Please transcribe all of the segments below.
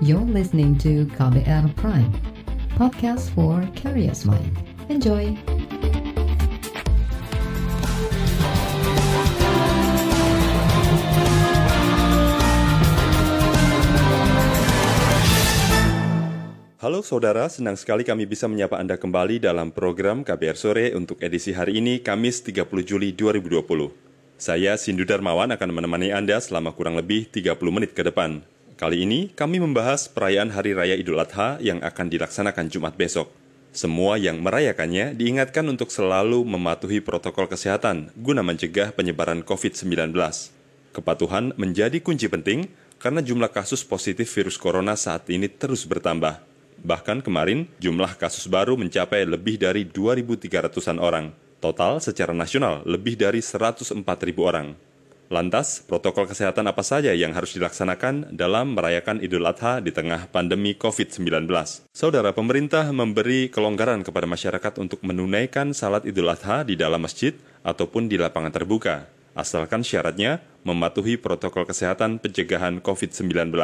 You're listening to KBR Prime, podcast for curious mind. Enjoy! Halo saudara, senang sekali kami bisa menyapa Anda kembali dalam program KBR Sore untuk edisi hari ini, Kamis 30 Juli 2020. Saya Sindu Darmawan akan menemani Anda selama kurang lebih 30 menit ke depan. Kali ini kami membahas perayaan Hari Raya Idul Adha yang akan dilaksanakan Jumat besok. Semua yang merayakannya diingatkan untuk selalu mematuhi protokol kesehatan guna mencegah penyebaran COVID-19. Kepatuhan menjadi kunci penting karena jumlah kasus positif virus corona saat ini terus bertambah. Bahkan kemarin, jumlah kasus baru mencapai lebih dari 2.300-an orang. Total secara nasional lebih dari 104.000 orang. Lantas, protokol kesehatan apa saja yang harus dilaksanakan dalam merayakan Idul Adha di tengah pandemi COVID-19? Saudara pemerintah memberi kelonggaran kepada masyarakat untuk menunaikan salat Idul Adha di dalam masjid ataupun di lapangan terbuka, asalkan syaratnya mematuhi protokol kesehatan pencegahan COVID-19.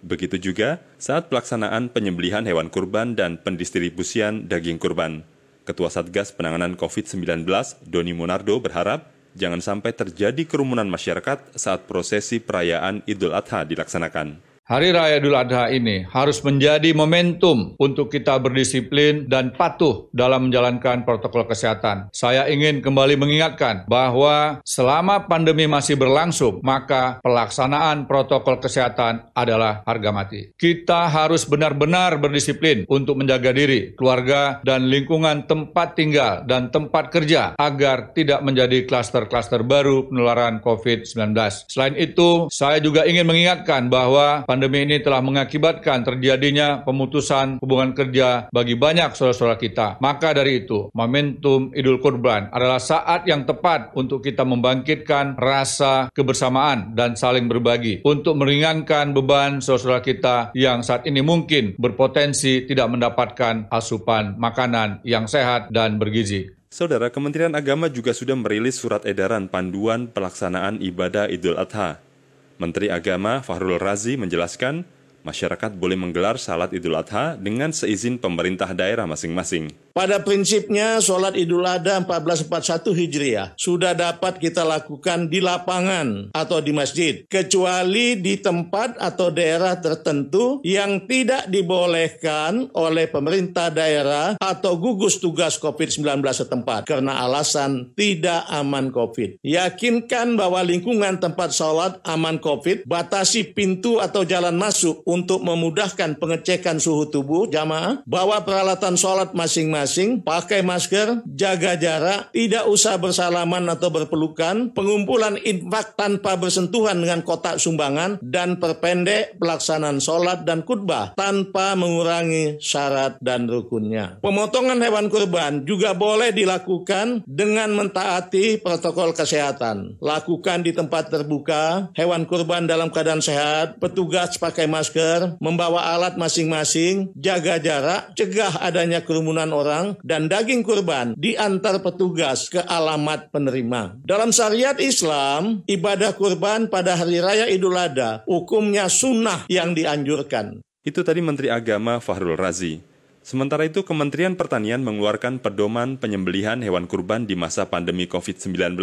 Begitu juga saat pelaksanaan penyembelihan hewan kurban dan pendistribusian daging kurban. Ketua Satgas Penanganan COVID-19, Doni Monardo berharap jangan sampai terjadi kerumunan masyarakat saat prosesi perayaan Idul Adha dilaksanakan. Hari Raya Idul Adha ini harus menjadi momentum untuk kita berdisiplin dan patuh dalam menjalankan protokol kesehatan. Saya ingin kembali mengingatkan bahwa selama pandemi masih berlangsung, maka pelaksanaan protokol kesehatan adalah harga mati. Kita harus benar-benar berdisiplin untuk menjaga diri, keluarga, dan lingkungan tempat tinggal dan tempat kerja agar tidak menjadi klaster-klaster baru penularan COVID-19. Selain itu, saya juga ingin mengingatkan bahwa pandemi ini telah mengakibatkan terjadinya pemutusan hubungan kerja bagi banyak saudara-saudara kita. Maka dari itu, momentum Idul Kurban adalah saat yang tepat untuk kita membangkitkan rasa kebersamaan dan saling berbagi untuk meringankan beban saudara-saudara kita yang saat ini mungkin berpotensi tidak mendapatkan asupan makanan yang sehat dan bergizi. Saudara, Kementerian Agama juga sudah merilis surat edaran panduan pelaksanaan ibadah Idul Adha. Menteri Agama Fahrul Razi menjelaskan, masyarakat boleh menggelar salat Idul Adha dengan seizin pemerintah daerah masing-masing. Pada prinsipnya, sholat Idul Adha 1441 Hijriah sudah dapat kita lakukan di lapangan atau di masjid, kecuali di tempat atau daerah tertentu yang tidak dibolehkan oleh pemerintah daerah atau gugus tugas COVID-19 setempat karena alasan tidak aman COVID. Yakinkan bahwa lingkungan tempat sholat aman COVID, batasi pintu atau jalan masuk untuk memudahkan pengecekan suhu tubuh jamaah, bawa peralatan sholat masing-masing pakai masker, jaga jarak, tidak usah bersalaman atau berpelukan, pengumpulan infak tanpa bersentuhan dengan kotak sumbangan, dan perpendek pelaksanaan sholat dan khutbah tanpa mengurangi syarat dan rukunnya. Pemotongan hewan kurban juga boleh dilakukan dengan mentaati protokol kesehatan. Lakukan di tempat terbuka, hewan kurban dalam keadaan sehat, petugas pakai masker, membawa alat masing-masing, jaga jarak, cegah adanya kerumunan orang dan daging kurban diantar petugas ke alamat penerima. Dalam syariat Islam, ibadah kurban pada hari raya Idul Adha hukumnya sunnah yang dianjurkan. Itu tadi Menteri Agama Fahrul Razi. Sementara itu, Kementerian Pertanian mengeluarkan pedoman penyembelihan hewan kurban di masa pandemi COVID-19.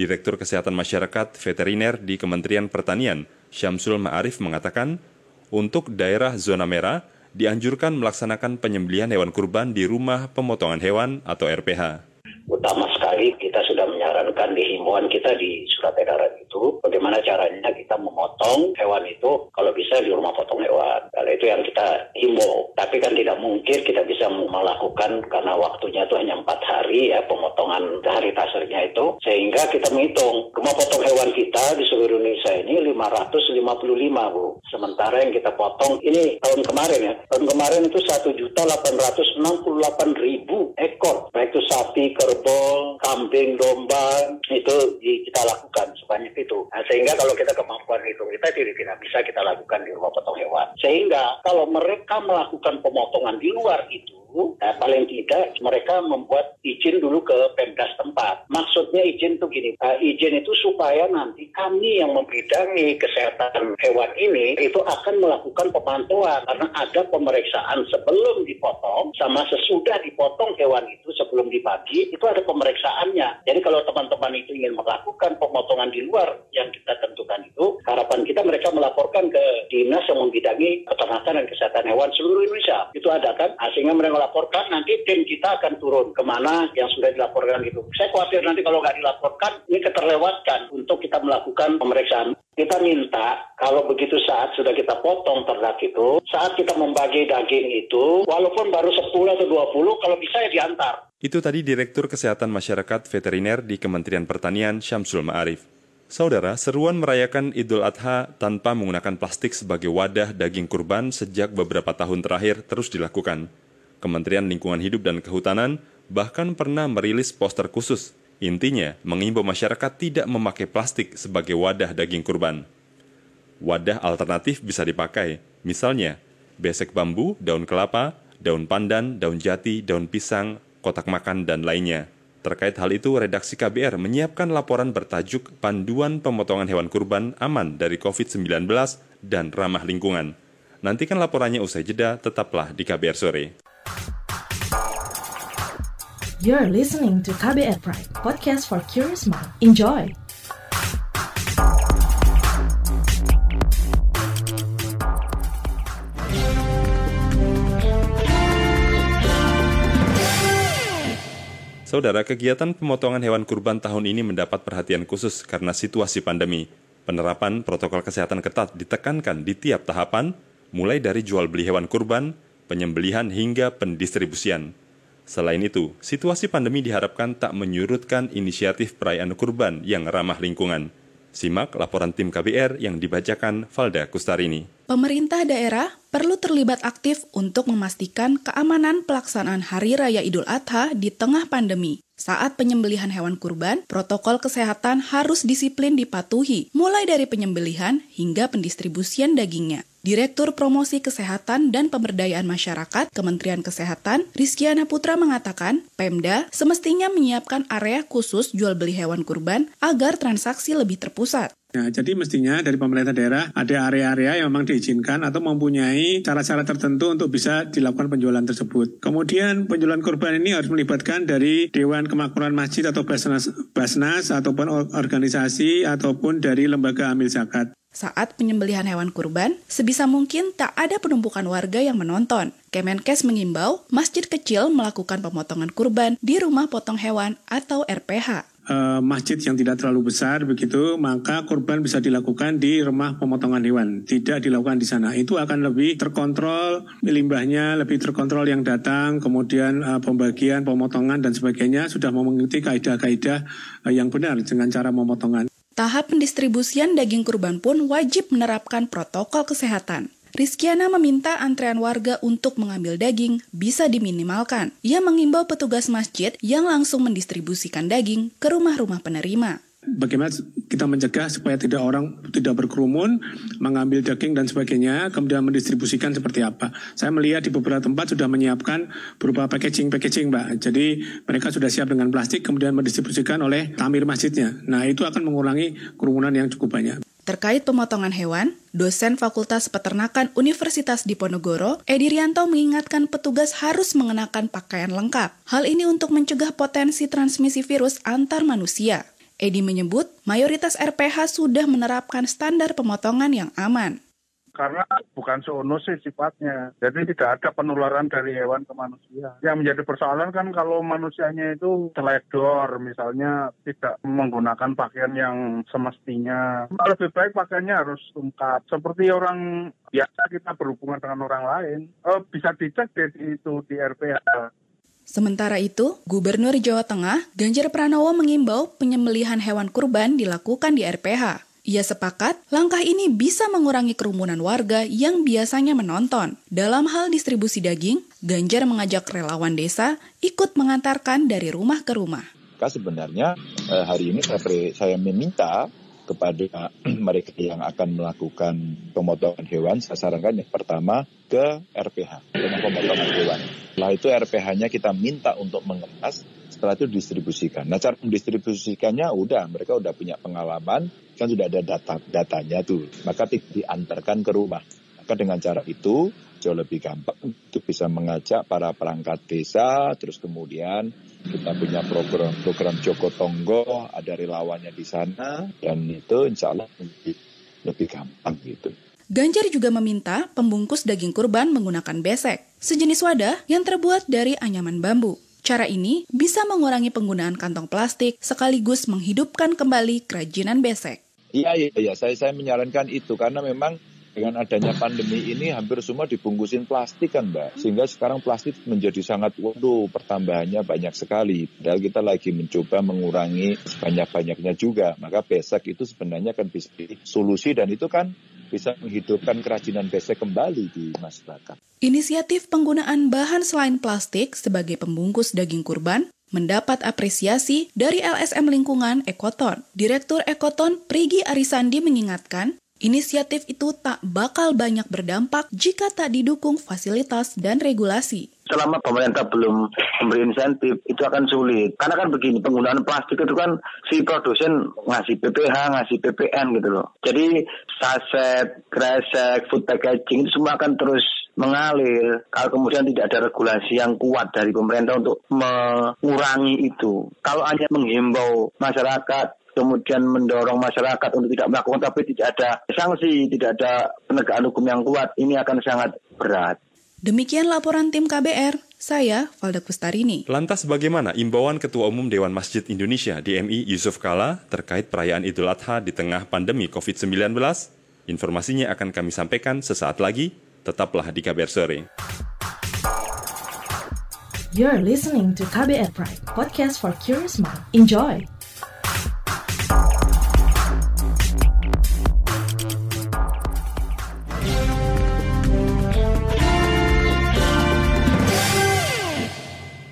Direktur Kesehatan Masyarakat Veteriner di Kementerian Pertanian, Syamsul Ma'arif mengatakan, untuk daerah zona merah, dianjurkan melaksanakan penyembelihan hewan kurban di rumah pemotongan hewan atau RPH. Utama sekali kita sudah menyarankan di himbauan kita di surat edaran itu bagaimana caranya kita memotong hewan itu kalau bisa di rumah potong hewan. Kalau itu yang kita. Tapi kan tidak mungkin kita bisa melakukan karena waktunya itu hanya empat hari ya pemotongan hari tasarnya itu sehingga kita menghitung rumah potong hewan kita di seluruh Indonesia ini 555 bu. Sementara yang kita potong ini tahun kemarin ya tahun kemarin itu satu juta delapan ratus enam puluh delapan ribu ekor baik itu sapi, kerbau, kambing, domba itu kita lakukan sebanyak itu. Nah, sehingga kalau kita kemampuan hitung kita tidak bisa kita lakukan di rumah potong hewan. Sehingga kalau mereka melakukan pemotongan di luar itu nah, paling tidak mereka membuat izin dulu ke Pemda tempat. Maksudnya izin itu gini, uh, izin itu supaya nanti kami yang membidangi kesehatan hewan ini itu akan melakukan pemantauan karena ada pemeriksaan sebelum dipotong sama sesudah dipotong hewan itu sebelum dibagi itu ada pemeriksaannya. Jadi kalau teman-teman itu ingin melakukan pemotongan di luar yang kita tentukan itu, harapan kita mereka melaporkan ke dinas yang membidangi peternakan dan kesehatan hewan seluruh Indonesia. Itu ada kan? Nah, sehingga mereka melaporkan, nanti tim kita akan turun ke mana yang sudah dilaporkan itu. Saya khawatir nanti kalau nggak dilaporkan, ini keterlewatkan untuk kita melakukan pemeriksaan. Kita minta kalau begitu saat sudah kita potong ternak itu, saat kita membagi daging itu, walaupun baru 10 atau 20, kalau bisa ya diantar. Itu tadi Direktur Kesehatan Masyarakat Veteriner di Kementerian Pertanian Syamsul Ma'arif. Saudara, seruan merayakan Idul Adha tanpa menggunakan plastik sebagai wadah daging kurban sejak beberapa tahun terakhir terus dilakukan. Kementerian Lingkungan Hidup dan Kehutanan bahkan pernah merilis poster khusus. Intinya, mengimbau masyarakat tidak memakai plastik sebagai wadah daging kurban. Wadah alternatif bisa dipakai, misalnya besek bambu, daun kelapa, daun pandan, daun jati, daun pisang, kotak makan, dan lainnya. Terkait hal itu, redaksi KBR menyiapkan laporan bertajuk Panduan Pemotongan Hewan Kurban Aman dari COVID-19 dan Ramah Lingkungan. Nantikan laporannya usai jeda, tetaplah di KBR Sore. You're listening to KBR Pride, podcast for curious mind. Enjoy! Saudara, kegiatan pemotongan hewan kurban tahun ini mendapat perhatian khusus karena situasi pandemi. Penerapan protokol kesehatan ketat ditekankan di tiap tahapan, mulai dari jual beli hewan kurban, penyembelihan hingga pendistribusian. Selain itu, situasi pandemi diharapkan tak menyurutkan inisiatif perayaan kurban yang ramah lingkungan. Simak laporan tim KBR yang dibacakan Valda Kustarini. Pemerintah daerah perlu terlibat aktif untuk memastikan keamanan pelaksanaan Hari Raya Idul Adha di tengah pandemi. Saat penyembelihan hewan kurban, protokol kesehatan harus disiplin dipatuhi, mulai dari penyembelihan hingga pendistribusian dagingnya. Direktur Promosi Kesehatan dan Pemberdayaan Masyarakat Kementerian Kesehatan, Rizkyana Putra mengatakan, Pemda semestinya menyiapkan area khusus jual beli hewan kurban agar transaksi lebih terpusat. Ya, jadi mestinya dari pemerintah daerah ada area-area yang memang diizinkan atau mempunyai cara-cara tertentu untuk bisa dilakukan penjualan tersebut. Kemudian penjualan kurban ini harus melibatkan dari Dewan Kemakmuran Masjid atau Basnas, Basnas ataupun organisasi ataupun dari lembaga amil zakat. Saat penyembelihan hewan kurban, sebisa mungkin tak ada penumpukan warga yang menonton. Kemenkes mengimbau masjid kecil melakukan pemotongan kurban di rumah potong hewan atau RPH masjid yang tidak terlalu besar begitu maka kurban bisa dilakukan di rumah pemotongan hewan. Tidak dilakukan di sana. Itu akan lebih terkontrol limbahnya lebih terkontrol yang datang kemudian uh, pembagian pemotongan dan sebagainya sudah mengikuti kaidah-kaidah uh, yang benar dengan cara pemotongan Tahap pendistribusian daging kurban pun wajib menerapkan protokol kesehatan. Rizkiana meminta antrean warga untuk mengambil daging bisa diminimalkan. Ia mengimbau petugas masjid yang langsung mendistribusikan daging ke rumah-rumah penerima. Bagaimana kita mencegah supaya tidak orang tidak berkerumun, mengambil daging dan sebagainya, kemudian mendistribusikan seperti apa. Saya melihat di beberapa tempat sudah menyiapkan berupa packaging-packaging, Mbak. Jadi mereka sudah siap dengan plastik, kemudian mendistribusikan oleh tamir masjidnya. Nah itu akan mengurangi kerumunan yang cukup banyak. Terkait pemotongan hewan, dosen Fakultas Peternakan Universitas Diponegoro, Edi Rianto mengingatkan petugas harus mengenakan pakaian lengkap. Hal ini untuk mencegah potensi transmisi virus antar manusia. Edi menyebut mayoritas RPH sudah menerapkan standar pemotongan yang aman karena bukan sih sifatnya. Jadi tidak ada penularan dari hewan ke manusia. Yang menjadi persoalan kan kalau manusianya itu teledor, misalnya tidak menggunakan pakaian yang semestinya. Lebih baik pakaiannya harus lengkap. Seperti orang biasa kita berhubungan dengan orang lain. Oh, bisa dicek deh itu di RPH. Sementara itu, Gubernur Jawa Tengah, Ganjar Pranowo mengimbau penyembelihan hewan kurban dilakukan di RPH. Ia sepakat langkah ini bisa mengurangi kerumunan warga yang biasanya menonton. Dalam hal distribusi daging, Ganjar mengajak relawan desa ikut mengantarkan dari rumah ke rumah. Sebenarnya eh, hari ini saya, saya meminta kepada mereka yang akan melakukan pemotongan hewan, saya sarankan yang pertama ke RPH, rumah pemotongan hewan. Setelah itu RPH-nya kita minta untuk mengemas, setelah itu distribusikan. Nah cara mendistribusikannya udah, mereka udah punya pengalaman, kan sudah ada data datanya tuh, maka diantarkan ke rumah. Maka dengan cara itu jauh lebih gampang untuk bisa mengajak para perangkat desa, terus kemudian kita punya program-program Joko Tonggo, ada relawannya di sana, dan itu insya Allah lebih, lebih gampang gitu. Ganjar juga meminta pembungkus daging kurban menggunakan besek, sejenis wadah yang terbuat dari anyaman bambu. Cara ini bisa mengurangi penggunaan kantong plastik sekaligus menghidupkan kembali kerajinan besek. Iya, iya, iya. Saya, saya menyarankan itu karena memang dengan adanya pandemi ini hampir semua dibungkusin plastik kan Mbak. Sehingga sekarang plastik menjadi sangat, waduh pertambahannya banyak sekali. Padahal kita lagi mencoba mengurangi sebanyak-banyaknya juga. Maka besek itu sebenarnya kan bisa solusi dan itu kan bisa menghidupkan kerajinan besek kembali di masyarakat. Inisiatif penggunaan bahan selain plastik sebagai pembungkus daging kurban mendapat apresiasi dari LSM Lingkungan Ekoton. Direktur Ekoton Prigi Arisandi mengingatkan, Inisiatif itu tak bakal banyak berdampak jika tak didukung fasilitas dan regulasi. Selama pemerintah belum memberi insentif, itu akan sulit. Karena kan begini, penggunaan plastik itu kan si produsen ngasih PPH, ngasih PPN gitu loh. Jadi saset, kresek, food packaging itu semua akan terus mengalir kalau kemudian tidak ada regulasi yang kuat dari pemerintah untuk mengurangi itu. Kalau hanya menghimbau masyarakat kemudian mendorong masyarakat untuk tidak melakukan tapi tidak ada sanksi, tidak ada penegakan hukum yang kuat, ini akan sangat berat. Demikian laporan tim KBR, saya Valda Kustarini. Lantas bagaimana imbauan Ketua Umum Dewan Masjid Indonesia DMI Yusuf Kala terkait perayaan Idul Adha di tengah pandemi COVID-19? Informasinya akan kami sampaikan sesaat lagi, tetaplah di KBR Sore. You're listening to KBR Pride, podcast for curious mind. Enjoy!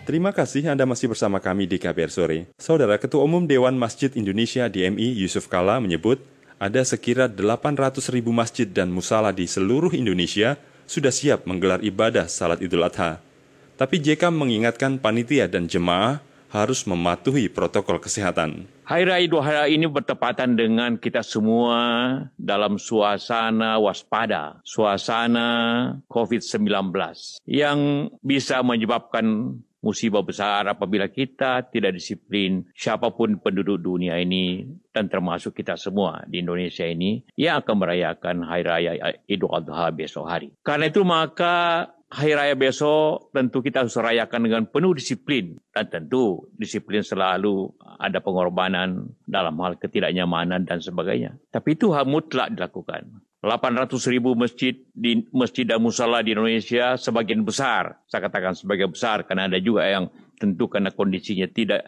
Terima kasih Anda masih bersama kami di KBR Sore. Saudara Ketua Umum Dewan Masjid Indonesia DMI Yusuf Kala menyebut ada sekira 800 ribu masjid dan musala di seluruh Indonesia sudah siap menggelar ibadah salat idul adha. Tapi JK mengingatkan panitia dan jemaah harus mematuhi protokol kesehatan. Hari Raya Idul Adha ini bertepatan dengan kita semua dalam suasana waspada, suasana COVID-19 yang bisa menyebabkan musibah besar apabila kita tidak disiplin siapa pun penduduk dunia ini dan termasuk kita semua di Indonesia ini yang akan merayakan Hari Raya Idul Adha besok hari. Karena itu maka Hari Raya besok tentu kita harus rayakan dengan penuh disiplin dan tentu disiplin selalu ada pengorbanan dalam hal ketidaknyamanan dan sebagainya. Tapi itu mutlak dilakukan. 800 ribu masjid di masjid dan musala di Indonesia sebagian besar, saya katakan sebagian besar karena ada juga yang tentu karena kondisinya tidak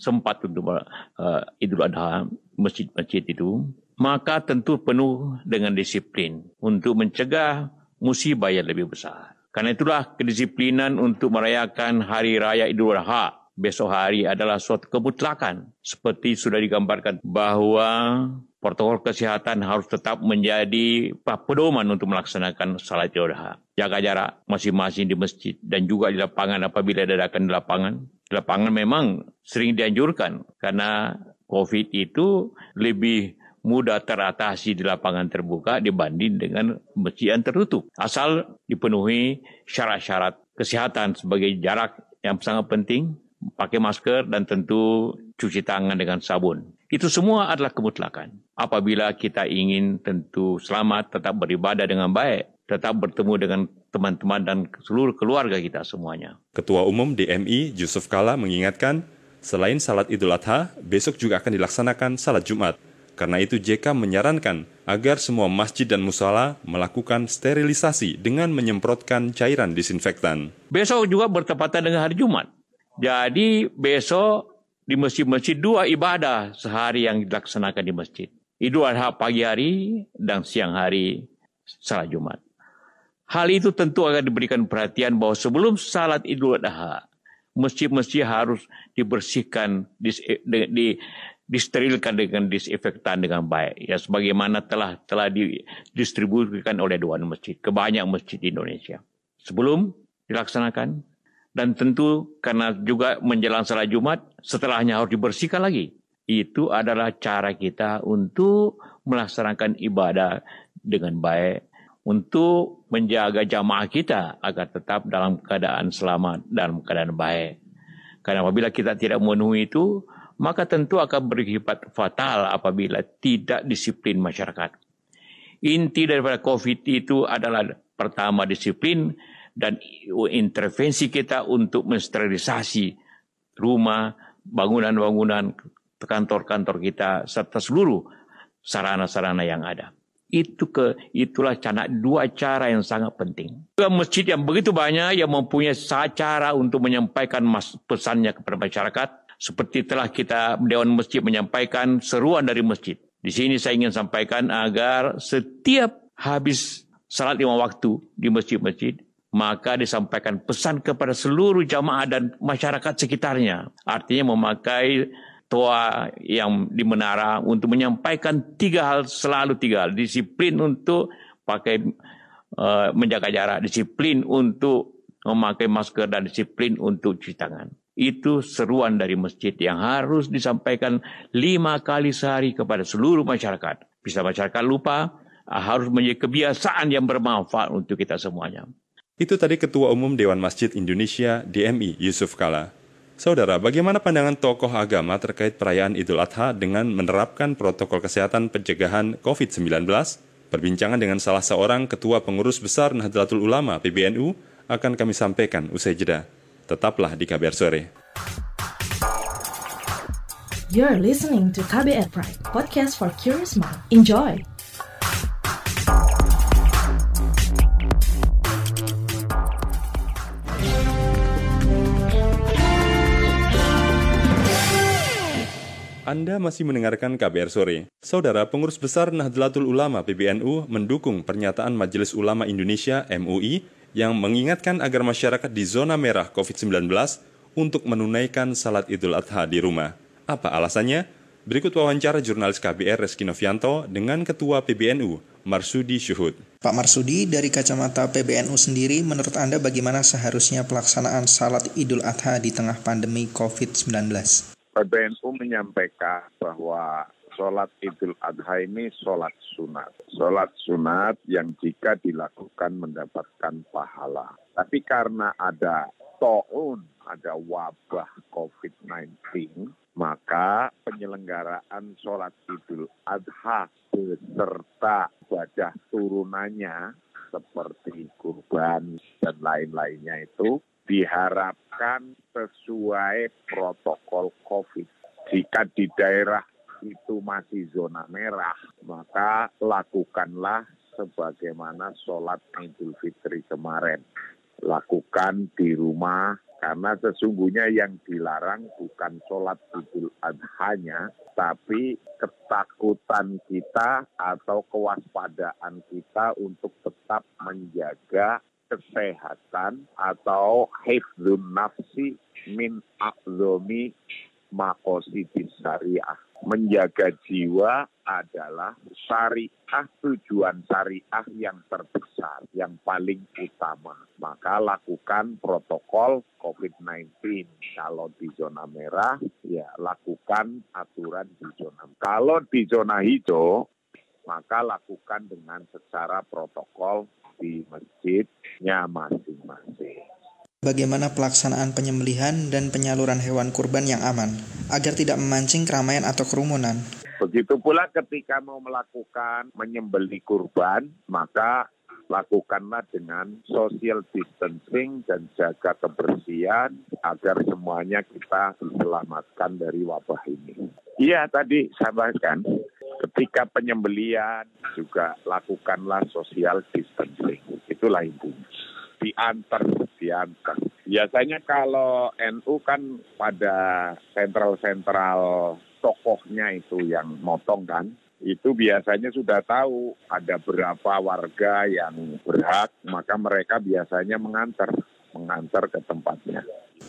sempat untuk uh, Idul Adha masjid-masjid itu, maka tentu penuh dengan disiplin untuk mencegah musibah yang lebih besar. Karena itulah kedisiplinan untuk merayakan Hari Raya Idul Adha besok hari adalah suatu kemutlakan. Seperti sudah digambarkan bahwa protokol kesehatan harus tetap menjadi pedoman untuk melaksanakan salat idul adha. Jaga jarak masing-masing di masjid dan juga di lapangan apabila diadakan di lapangan. Di lapangan memang sering dianjurkan karena COVID itu lebih mudah teratasi di lapangan terbuka dibanding dengan masjid yang tertutup. Asal dipenuhi syarat-syarat kesehatan sebagai jarak yang sangat penting, pakai masker dan tentu cuci tangan dengan sabun. Itu semua adalah kemutlakan. Apabila kita ingin tentu selamat, tetap beribadah dengan baik, tetap bertemu dengan teman-teman dan seluruh keluarga kita semuanya. Ketua Umum DMI Yusuf Kala mengingatkan, selain salat Idul Adha, besok juga akan dilaksanakan salat Jumat. Karena itu JK menyarankan agar semua masjid dan musala melakukan sterilisasi dengan menyemprotkan cairan disinfektan. Besok juga bertepatan dengan hari Jumat. Jadi besok di masjid-masjid dua ibadah sehari yang dilaksanakan di masjid. Idul Adha pagi hari dan siang hari salat Jumat. Hal itu tentu akan diberikan perhatian bahwa sebelum salat Idul Adha, masjid-masjid harus dibersihkan, di, di, disterilkan dengan disinfektan dengan baik ya sebagaimana telah telah didistribusikan oleh Dewan Masjid ke banyak masjid di Indonesia. Sebelum dilaksanakan dan tentu karena juga menjelang salat Jumat setelahnya harus dibersihkan lagi. Itu adalah cara kita untuk melaksanakan ibadah dengan baik untuk menjaga jamaah kita agar tetap dalam keadaan selamat dalam keadaan baik. Karena apabila kita tidak memenuhi itu, maka tentu akan berikibat fatal apabila tidak disiplin masyarakat. Inti daripada COVID itu adalah pertama disiplin dan intervensi kita untuk mensterilisasi rumah, bangunan-bangunan, kantor-kantor kita serta seluruh sarana-sarana yang ada. Itu ke itulah cara dua cara yang sangat penting. Masjid yang begitu banyak yang mempunyai cara untuk menyampaikan pesannya kepada masyarakat seperti telah kita Dewan Masjid menyampaikan seruan dari masjid. Di sini saya ingin sampaikan agar setiap habis salat lima waktu di masjid-masjid, maka disampaikan pesan kepada seluruh jamaah dan masyarakat sekitarnya. Artinya memakai toa yang di menara untuk menyampaikan tiga hal selalu tiga hal disiplin untuk pakai uh, menjaga jarak disiplin untuk memakai masker dan disiplin untuk cuci tangan itu seruan dari masjid yang harus disampaikan lima kali sehari kepada seluruh masyarakat. Bisa masyarakat lupa, harus menjadi kebiasaan yang bermanfaat untuk kita semuanya. Itu tadi Ketua Umum Dewan Masjid Indonesia DMI Yusuf Kala. Saudara, bagaimana pandangan tokoh agama terkait perayaan Idul Adha dengan menerapkan protokol kesehatan pencegahan COVID-19? Perbincangan dengan salah seorang ketua pengurus besar Nahdlatul Ulama PBNU akan kami sampaikan usai jeda. Tetaplah di KBR Sore. You're listening to KBR Pride, podcast for curious mind. Enjoy! Anda masih mendengarkan KBR Sore. Saudara Pengurus Besar Nahdlatul Ulama PBNU mendukung pernyataan Majelis Ulama Indonesia MUI yang mengingatkan agar masyarakat di zona merah COVID-19 untuk menunaikan salat Idul Adha di rumah. Apa alasannya? Berikut wawancara jurnalis KBR Reski Novianto dengan Ketua PBNU, Marsudi Syuhud. Pak Marsudi, dari kacamata PBNU sendiri, menurut Anda bagaimana seharusnya pelaksanaan salat Idul Adha di tengah pandemi COVID-19? PBNU menyampaikan bahwa sholat Idul Adha ini sholat sunat. Sholat sunat yang jika dilakukan mendapatkan pahala. Tapi karena ada to'un, ada wabah COVID-19, maka penyelenggaraan sholat Idul Adha beserta ibadah turunannya seperti kurban dan lain-lainnya itu diharapkan sesuai protokol COVID. Jika di daerah itu masih zona merah, maka lakukanlah sebagaimana sholat Idul Fitri kemarin. Lakukan di rumah, karena sesungguhnya yang dilarang bukan sholat Idul Adhanya, tapi ketakutan kita atau kewaspadaan kita untuk tetap menjaga kesehatan atau hifdun nafsi min akzomi makosidis syariah menjaga jiwa adalah syariah tujuan syariah yang terbesar, yang paling utama. Maka lakukan protokol COVID-19. Kalau di zona merah, ya lakukan aturan di zona. Kalau di zona hijau, maka lakukan dengan secara protokol di masjidnya masing-masing bagaimana pelaksanaan penyembelihan dan penyaluran hewan kurban yang aman, agar tidak memancing keramaian atau kerumunan. Begitu pula ketika mau melakukan menyembeli kurban, maka lakukanlah dengan social distancing dan jaga kebersihan agar semuanya kita diselamatkan dari wabah ini. Iya tadi saya bahaskan, ketika penyembelian juga lakukanlah social distancing. Itulah intinya diantar, diantar. Biasanya kalau NU kan pada sentral-sentral tokohnya itu yang motong kan, itu biasanya sudah tahu ada berapa warga yang berhak, maka mereka biasanya mengantar, mengantar ke tempatnya.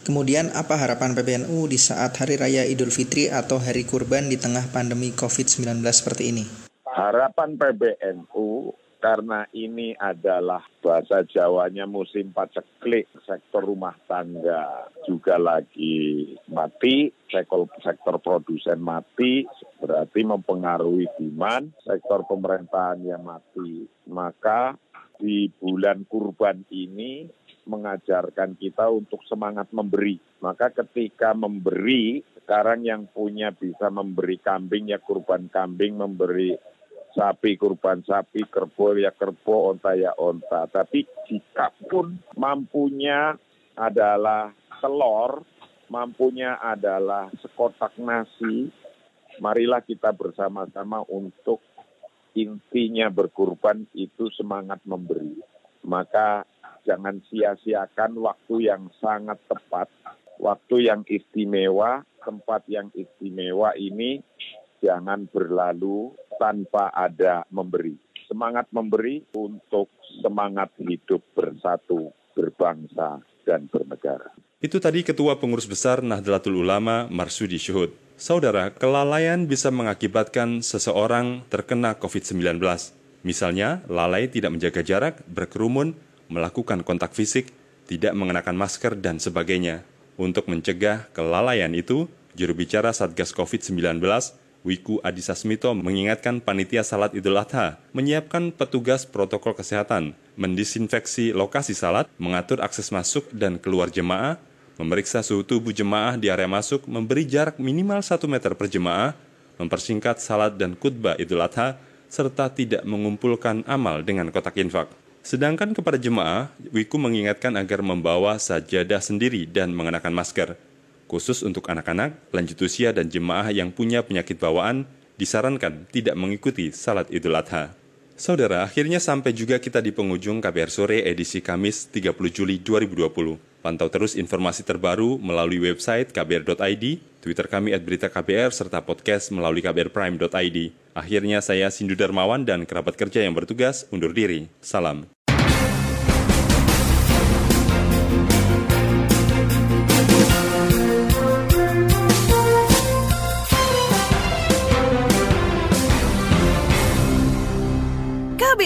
Kemudian apa harapan PBNU di saat Hari Raya Idul Fitri atau Hari Kurban di tengah pandemi COVID-19 seperti ini? Harapan PBNU karena ini adalah bahasa Jawanya musim paceklik, sektor rumah tangga juga lagi mati, sektor, sektor produsen mati, berarti mempengaruhi demand, sektor pemerintahan yang mati. Maka di bulan kurban ini mengajarkan kita untuk semangat memberi. Maka ketika memberi, sekarang yang punya bisa memberi kambing ya kurban kambing, memberi sapi kurban sapi, kerbau ya kerbau, onta ya onta. Tapi jika pun mampunya adalah telur, mampunya adalah sekotak nasi, marilah kita bersama-sama untuk intinya berkurban itu semangat memberi. Maka jangan sia-siakan waktu yang sangat tepat, waktu yang istimewa, tempat yang istimewa ini jangan berlalu tanpa ada memberi. Semangat memberi untuk semangat hidup bersatu, berbangsa, dan bernegara. Itu tadi Ketua Pengurus Besar Nahdlatul Ulama Marsudi Syuhud. Saudara, kelalaian bisa mengakibatkan seseorang terkena COVID-19. Misalnya, lalai tidak menjaga jarak, berkerumun, melakukan kontak fisik, tidak mengenakan masker, dan sebagainya. Untuk mencegah kelalaian itu, juru bicara Satgas COVID-19 Wiku Adhisa Smito mengingatkan panitia salat Idul Adha menyiapkan petugas protokol kesehatan, mendisinfeksi lokasi salat, mengatur akses masuk dan keluar jemaah, memeriksa suhu tubuh jemaah di area masuk, memberi jarak minimal 1 meter per jemaah, mempersingkat salat dan khutbah Idul Adha, serta tidak mengumpulkan amal dengan kotak infak. Sedangkan kepada jemaah, Wiku mengingatkan agar membawa sajadah sendiri dan mengenakan masker. Khusus untuk anak-anak, lanjut usia dan jemaah yang punya penyakit bawaan, disarankan tidak mengikuti salat idul adha. Saudara, akhirnya sampai juga kita di penghujung KBR Sore edisi Kamis 30 Juli 2020. Pantau terus informasi terbaru melalui website kbr.id, Twitter kami at berita KBR, serta podcast melalui kbrprime.id. Akhirnya saya Sindu Darmawan dan kerabat kerja yang bertugas undur diri. Salam.